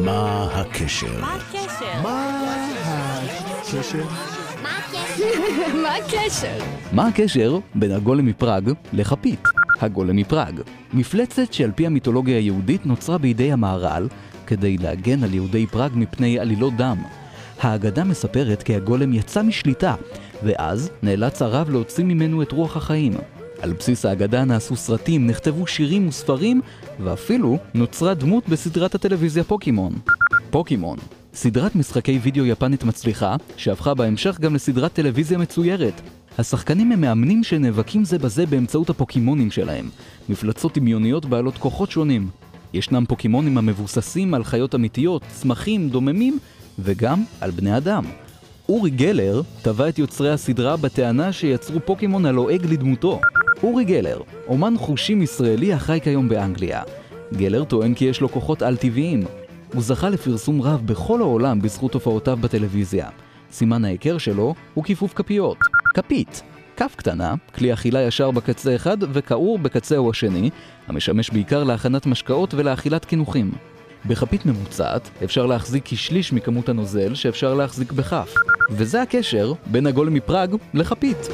מה הקשר? מה הקשר? מה הקשר? מה הקשר? מה הקשר בין הגולם מפראג לכפית? הגולם מפראג, מפלצת שעל פי המיתולוגיה היהודית נוצרה בידי המהר"ל כדי להגן על יהודי פראג מפני עלילות דם. האגדה מספרת כי הגולם יצא משליטה, ואז נאלץ הרב להוציא ממנו את רוח החיים. על בסיס האגדה נעשו סרטים, נכתבו שירים וספרים, ואפילו נוצרה דמות בסדרת הטלוויזיה פוקימון. פוקימון, סדרת משחקי וידאו יפנית מצליחה, שהפכה בהמשך גם לסדרת טלוויזיה מצוירת. השחקנים הם מאמנים שנאבקים זה בזה באמצעות הפוקימונים שלהם, מפלצות דמיוניות בעלות כוחות שונים. ישנם פוקימונים המבוססים על חיות אמיתיות, צמחים, דוממים, וגם על בני אדם. אורי גלר טבע את יוצרי הסדרה בטענה שיצרו פוקימון הלועג לדמותו. אורי גלר, אומן חושים ישראלי החי כיום באנגליה. גלר טוען כי יש לו כוחות על-טבעיים. הוא זכה לפרסום רב בכל העולם בזכות הופעותיו בטלוויזיה. סימן ההיכר שלו הוא כיפוף כפיות. כפית, כף קטנה, כלי אכילה ישר בקצה אחד וכעור בקצהו השני, המשמש בעיקר להכנת משקאות ולאכילת קינוחים. בכפית ממוצעת אפשר להחזיק כשליש מכמות הנוזל שאפשר להחזיק בכף. וזה הקשר בין הגולם מפראג לכפית.